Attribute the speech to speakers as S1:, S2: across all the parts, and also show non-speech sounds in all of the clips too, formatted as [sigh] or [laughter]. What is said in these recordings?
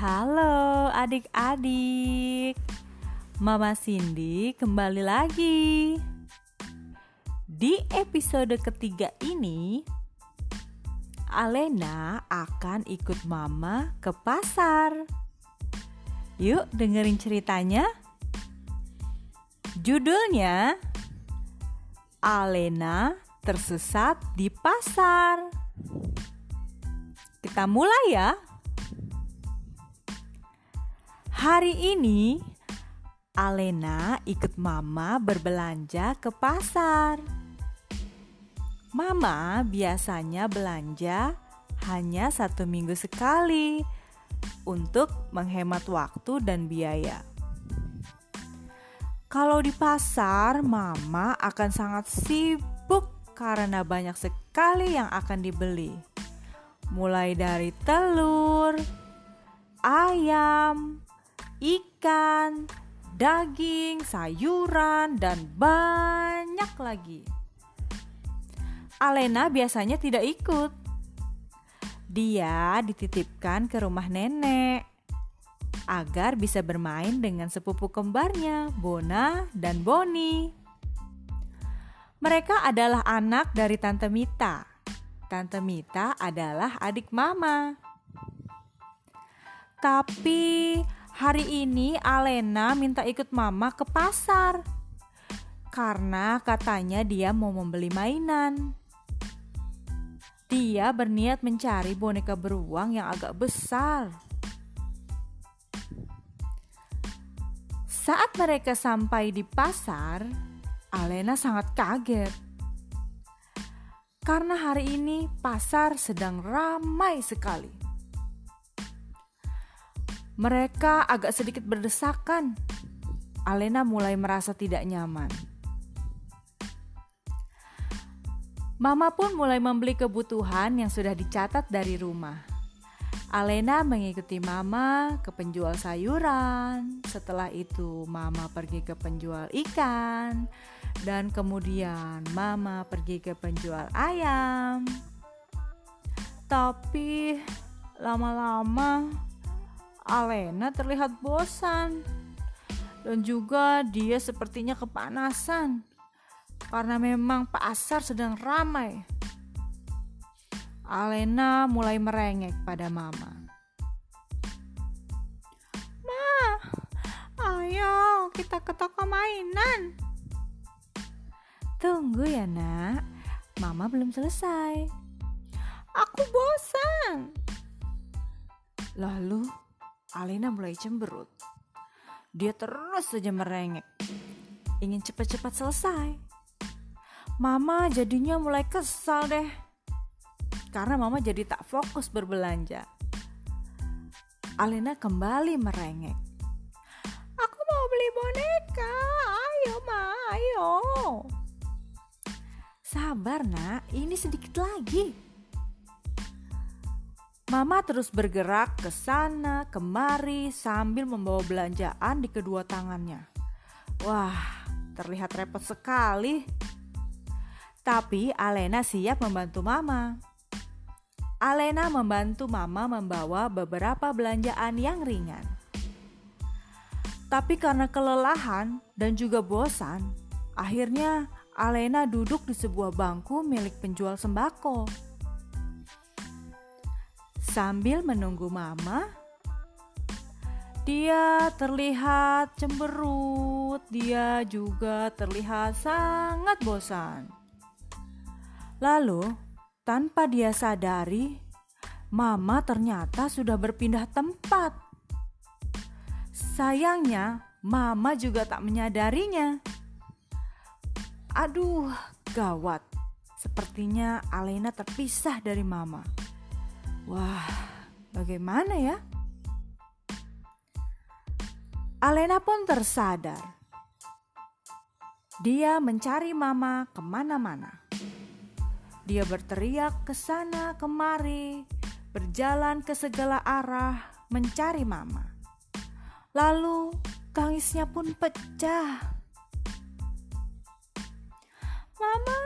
S1: Halo adik-adik. Mama Cindy kembali lagi. Di episode ketiga ini Alena akan ikut mama ke pasar. Yuk dengerin ceritanya. Judulnya Alena tersesat di pasar. Kita mulai ya Hari ini Alena ikut mama berbelanja ke pasar. Mama biasanya belanja hanya satu minggu sekali untuk menghemat waktu dan biaya. Kalau di pasar, mama akan sangat sibuk karena banyak sekali yang akan dibeli. Mulai dari telur, ayam, ikan, daging, sayuran, dan banyak lagi. Alena biasanya tidak ikut. Dia dititipkan ke rumah nenek agar bisa bermain dengan sepupu kembarnya, Bona dan Boni. Mereka adalah anak dari Tante Mita. Tante Mita adalah adik mama. Tapi Hari ini Alena minta ikut mama ke pasar karena katanya dia mau membeli mainan. Dia berniat mencari boneka beruang yang agak besar. Saat mereka sampai di pasar, Alena sangat kaget. Karena hari ini pasar sedang ramai sekali. Mereka agak sedikit berdesakan. Alena mulai merasa tidak nyaman. Mama pun mulai membeli kebutuhan yang sudah dicatat dari rumah. Alena mengikuti Mama ke penjual sayuran. Setelah itu, Mama pergi ke penjual ikan, dan kemudian Mama pergi ke penjual ayam. Tapi lama-lama Alena terlihat bosan dan juga dia sepertinya kepanasan karena memang pasar sedang ramai. Alena mulai merengek pada mama. Ma, ayo kita ke toko mainan. Tunggu ya nak, mama belum selesai. Aku bosan. Lalu Alena mulai cemberut. Dia terus saja merengek. Ingin cepat-cepat selesai. Mama jadinya mulai kesal deh. Karena mama jadi tak fokus berbelanja. Alena kembali merengek. Aku mau beli boneka. Ayo, Ma, ayo. Sabar, Nak. Ini sedikit lagi. Mama terus bergerak ke sana kemari sambil membawa belanjaan di kedua tangannya. Wah, terlihat repot sekali. Tapi Alena siap membantu Mama. Alena membantu Mama membawa beberapa belanjaan yang ringan. Tapi karena kelelahan dan juga bosan, akhirnya Alena duduk di sebuah bangku milik penjual sembako. Sambil menunggu Mama, dia terlihat cemberut, dia juga terlihat sangat bosan. Lalu, tanpa dia sadari, Mama ternyata sudah berpindah tempat. Sayangnya, Mama juga tak menyadarinya. Aduh, gawat. Sepertinya Alena terpisah dari Mama. Wah, bagaimana ya? Alena pun tersadar. Dia mencari mama ke mana-mana. Dia berteriak ke sana kemari, berjalan ke segala arah mencari mama. Lalu tangisnya pun pecah. Mama,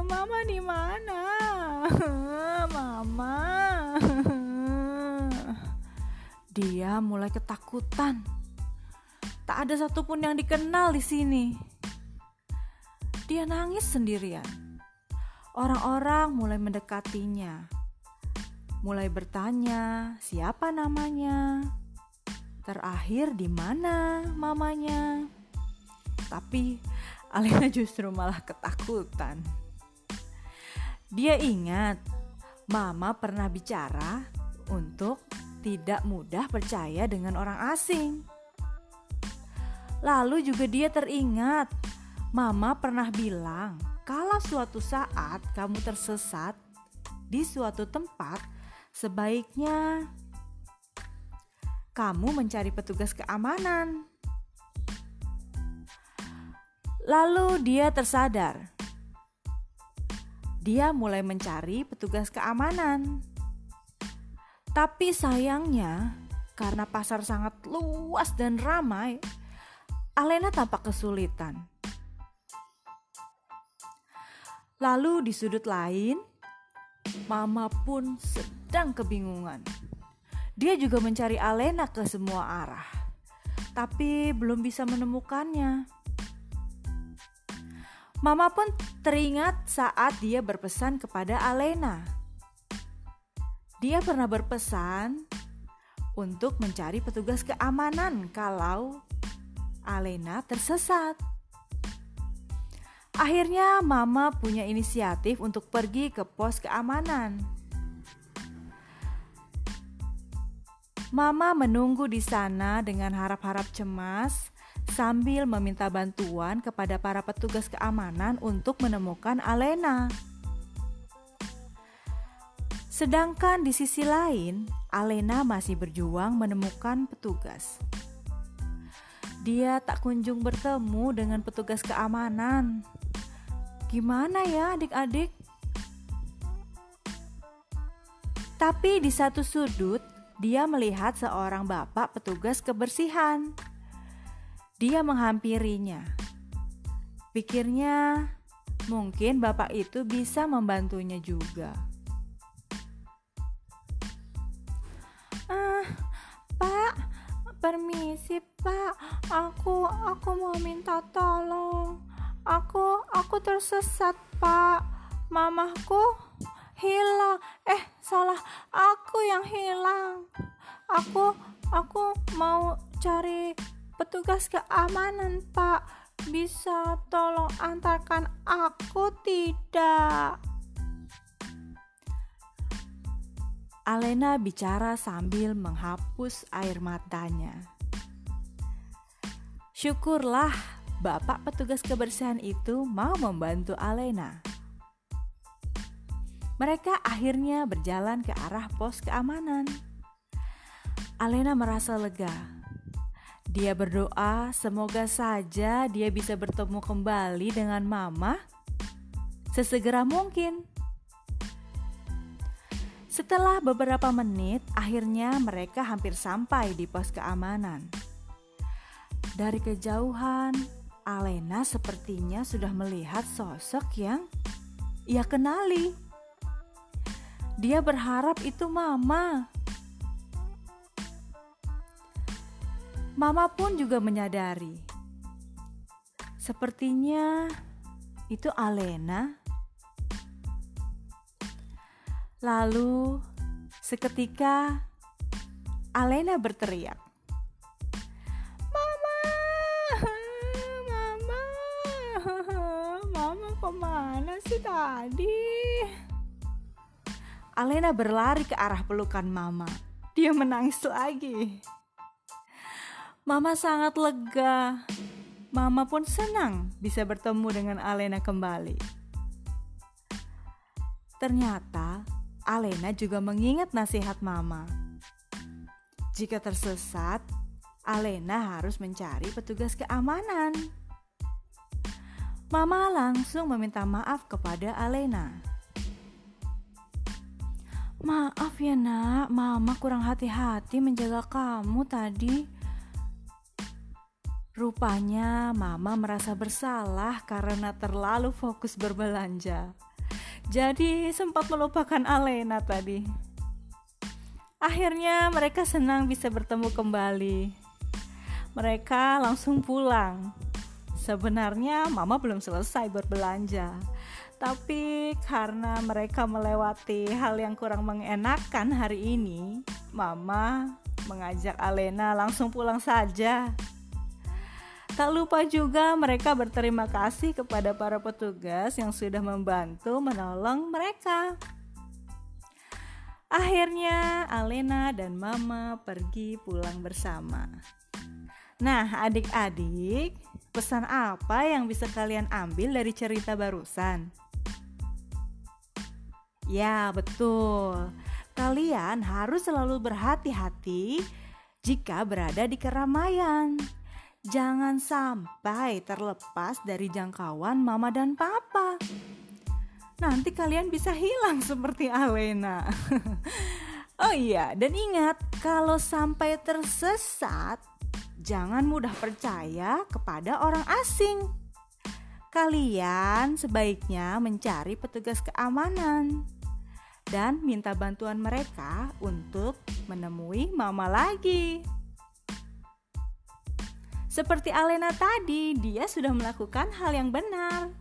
S1: [laughs] mama di mana? Mama. dia mulai ketakutan. Tak ada satupun yang dikenal di sini. Dia nangis sendirian. Orang-orang mulai mendekatinya, mulai bertanya siapa namanya, terakhir di mana mamanya. Tapi Alena justru malah ketakutan. Dia ingat mama pernah bicara untuk tidak mudah percaya dengan orang asing. Lalu juga dia teringat, mama pernah bilang kalau suatu saat kamu tersesat di suatu tempat, sebaiknya kamu mencari petugas keamanan. Lalu dia tersadar dia mulai mencari petugas keamanan. Tapi sayangnya, karena pasar sangat luas dan ramai, Alena tampak kesulitan. Lalu di sudut lain, Mama pun sedang kebingungan. Dia juga mencari Alena ke semua arah, tapi belum bisa menemukannya. Mama pun teringat saat dia berpesan kepada Alena. Dia pernah berpesan untuk mencari petugas keamanan kalau Alena tersesat. Akhirnya Mama punya inisiatif untuk pergi ke pos keamanan. Mama menunggu di sana dengan harap-harap cemas sambil meminta bantuan kepada para petugas keamanan untuk menemukan Alena. Sedangkan di sisi lain, Alena masih berjuang menemukan petugas. Dia tak kunjung bertemu dengan petugas keamanan. Gimana ya, adik-adik? Tapi di satu sudut, dia melihat seorang bapak petugas kebersihan. Dia menghampirinya. Pikirnya, mungkin bapak itu bisa membantunya juga.
S2: Ah, Pak, permisi, Pak. Aku aku mau minta tolong. Aku aku tersesat, Pak. Mamaku hilang. Eh, salah. Aku yang hilang. Aku aku mau cari Petugas keamanan, Pak. Bisa tolong antarkan aku tidak?
S1: Alena bicara sambil menghapus air matanya. Syukurlah bapak petugas kebersihan itu mau membantu Alena. Mereka akhirnya berjalan ke arah pos keamanan. Alena merasa lega dia berdoa semoga saja dia bisa bertemu kembali dengan mama sesegera mungkin. Setelah beberapa menit, akhirnya mereka hampir sampai di pos keamanan. Dari kejauhan, Alena sepertinya sudah melihat sosok yang ia kenali. Dia berharap itu Mama. Mama pun juga menyadari. Sepertinya itu Alena. Lalu seketika Alena berteriak.
S2: Mama, [laughs] mama, [laughs] mama ke mana sih tadi?
S1: Alena berlari ke arah pelukan mama. Dia menangis lagi. Mama sangat lega. Mama pun senang bisa bertemu dengan Alena kembali. Ternyata Alena juga mengingat nasihat Mama. Jika tersesat, Alena harus mencari petugas keamanan. Mama langsung meminta maaf kepada Alena.
S2: Maaf ya nak, mama kurang hati-hati menjaga kamu tadi.
S1: Rupanya mama merasa bersalah karena terlalu fokus berbelanja. Jadi sempat melupakan Alena tadi. Akhirnya mereka senang bisa bertemu kembali. Mereka langsung pulang. Sebenarnya mama belum selesai berbelanja. Tapi karena mereka melewati hal yang kurang mengenakan hari ini, mama mengajak Alena langsung pulang saja. Tak lupa juga mereka berterima kasih kepada para petugas yang sudah membantu menolong mereka. Akhirnya Alena dan Mama pergi pulang bersama. Nah, adik-adik, pesan apa yang bisa kalian ambil dari cerita barusan? Ya, betul. Kalian harus selalu berhati-hati jika berada di keramaian. Jangan sampai terlepas dari jangkauan mama dan papa nanti kalian bisa hilang [laughs] seperti Alena. [laughs] oh iya, dan ingat kalau sampai tersesat, jangan mudah percaya kepada orang asing. Kalian sebaiknya mencari petugas keamanan dan minta bantuan mereka untuk menemui mama lagi. Seperti Alena tadi, dia sudah melakukan hal yang benar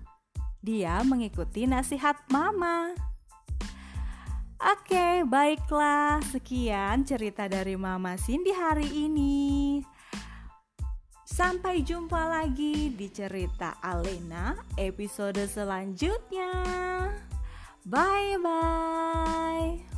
S1: dia mengikuti nasihat mama. Oke, baiklah. Sekian cerita dari Mama Cindy hari ini. Sampai jumpa lagi di cerita Alena episode selanjutnya. Bye bye.